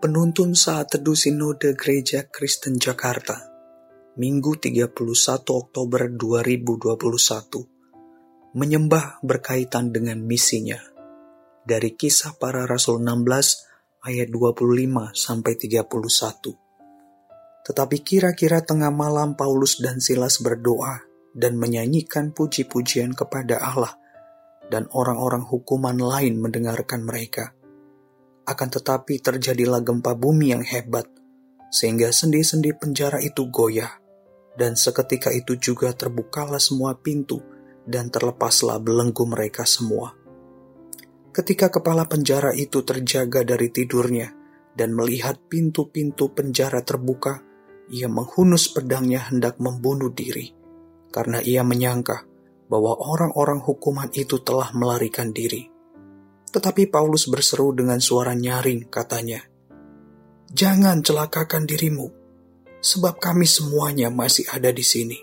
Penuntun Saat Teduh Sinode Gereja Kristen Jakarta Minggu 31 Oktober 2021 Menyembah berkaitan dengan misinya. Dari kisah para rasul 16 ayat 25 sampai 31 Tetapi kira-kira tengah malam Paulus dan Silas berdoa dan menyanyikan puji-pujian kepada Allah dan orang-orang hukuman lain mendengarkan mereka akan tetapi terjadilah gempa bumi yang hebat, sehingga sendi-sendi penjara itu goyah, dan seketika itu juga terbukalah semua pintu dan terlepaslah belenggu mereka semua. Ketika kepala penjara itu terjaga dari tidurnya dan melihat pintu-pintu penjara terbuka, ia menghunus pedangnya hendak membunuh diri, karena ia menyangka bahwa orang-orang hukuman itu telah melarikan diri. Tetapi Paulus berseru dengan suara nyaring, katanya, "Jangan celakakan dirimu, sebab kami semuanya masih ada di sini."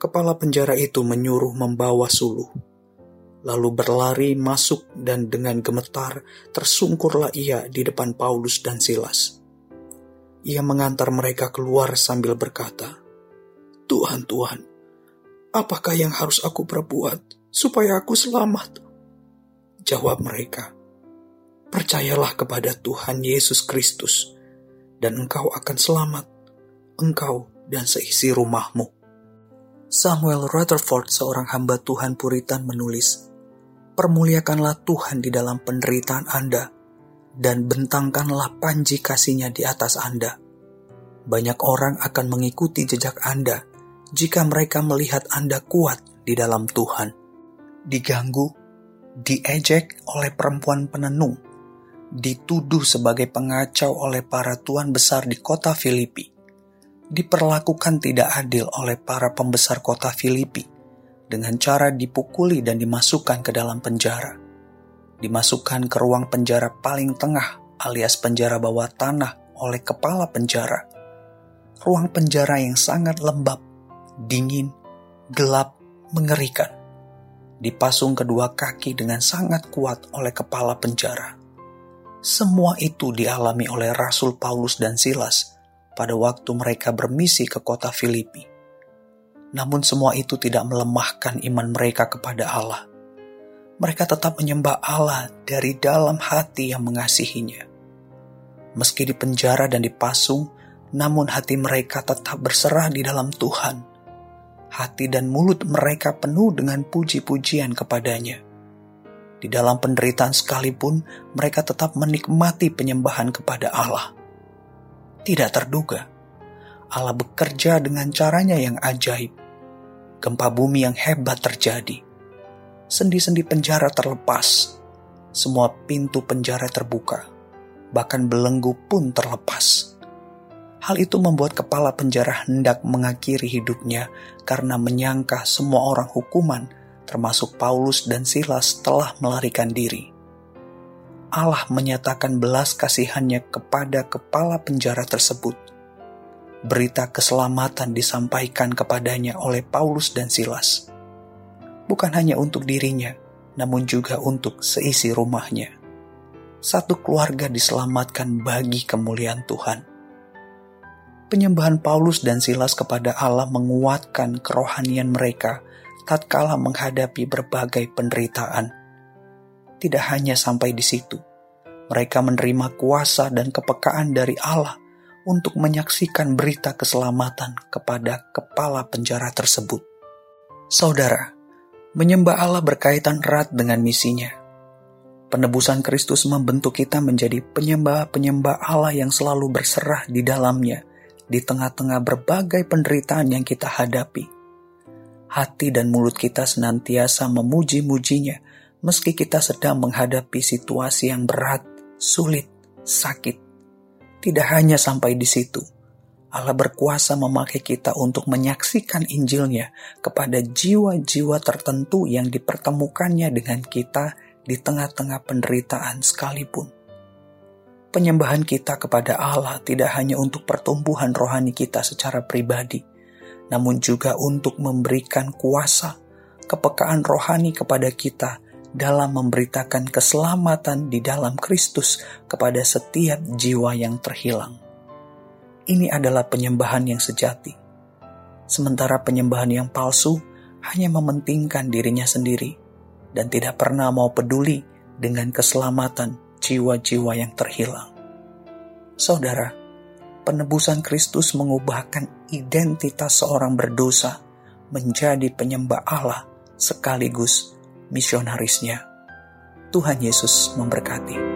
Kepala penjara itu menyuruh membawa suluh, lalu berlari masuk dan dengan gemetar tersungkurlah ia di depan Paulus dan Silas. Ia mengantar mereka keluar sambil berkata, "Tuhan, Tuhan, apakah yang harus aku perbuat supaya aku selamat?" Jawab mereka, Percayalah kepada Tuhan Yesus Kristus, dan engkau akan selamat, engkau dan seisi rumahmu. Samuel Rutherford, seorang hamba Tuhan Puritan menulis, Permuliakanlah Tuhan di dalam penderitaan Anda, dan bentangkanlah panji kasihnya di atas Anda. Banyak orang akan mengikuti jejak Anda jika mereka melihat Anda kuat di dalam Tuhan. Diganggu diejek oleh perempuan penenung, dituduh sebagai pengacau oleh para tuan besar di kota Filipi, diperlakukan tidak adil oleh para pembesar kota Filipi dengan cara dipukuli dan dimasukkan ke dalam penjara. Dimasukkan ke ruang penjara paling tengah alias penjara bawah tanah oleh kepala penjara. Ruang penjara yang sangat lembab, dingin, gelap, mengerikan dipasung kedua kaki dengan sangat kuat oleh kepala penjara. Semua itu dialami oleh Rasul Paulus dan Silas pada waktu mereka bermisi ke kota Filipi. Namun semua itu tidak melemahkan iman mereka kepada Allah. Mereka tetap menyembah Allah dari dalam hati yang mengasihinya. Meski di penjara dan dipasung, namun hati mereka tetap berserah di dalam Tuhan hati dan mulut mereka penuh dengan puji-pujian kepadanya. Di dalam penderitaan sekalipun, mereka tetap menikmati penyembahan kepada Allah. Tidak terduga, Allah bekerja dengan caranya yang ajaib. Gempa bumi yang hebat terjadi. Sendi-sendi penjara terlepas. Semua pintu penjara terbuka. Bahkan belenggu pun terlepas Hal itu membuat kepala penjara hendak mengakhiri hidupnya karena menyangka semua orang hukuman, termasuk Paulus dan Silas, telah melarikan diri. Allah menyatakan belas kasihannya kepada kepala penjara tersebut. Berita keselamatan disampaikan kepadanya oleh Paulus dan Silas. Bukan hanya untuk dirinya, namun juga untuk seisi rumahnya. Satu keluarga diselamatkan bagi kemuliaan Tuhan penyembahan Paulus dan Silas kepada Allah menguatkan kerohanian mereka tatkala menghadapi berbagai penderitaan. Tidak hanya sampai di situ, mereka menerima kuasa dan kepekaan dari Allah untuk menyaksikan berita keselamatan kepada kepala penjara tersebut. Saudara, menyembah Allah berkaitan erat dengan misinya. Penebusan Kristus membentuk kita menjadi penyembah-penyembah Allah yang selalu berserah di dalamnya di tengah-tengah berbagai penderitaan yang kita hadapi. Hati dan mulut kita senantiasa memuji-mujinya meski kita sedang menghadapi situasi yang berat, sulit, sakit. Tidak hanya sampai di situ, Allah berkuasa memakai kita untuk menyaksikan Injilnya kepada jiwa-jiwa tertentu yang dipertemukannya dengan kita di tengah-tengah penderitaan sekalipun penyembahan kita kepada Allah tidak hanya untuk pertumbuhan rohani kita secara pribadi, namun juga untuk memberikan kuasa, kepekaan rohani kepada kita dalam memberitakan keselamatan di dalam Kristus kepada setiap jiwa yang terhilang. Ini adalah penyembahan yang sejati. Sementara penyembahan yang palsu hanya mementingkan dirinya sendiri dan tidak pernah mau peduli dengan keselamatan jiwa-jiwa yang terhilang. Saudara, penebusan Kristus mengubahkan identitas seorang berdosa menjadi penyembah Allah sekaligus misionarisnya. Tuhan Yesus memberkati.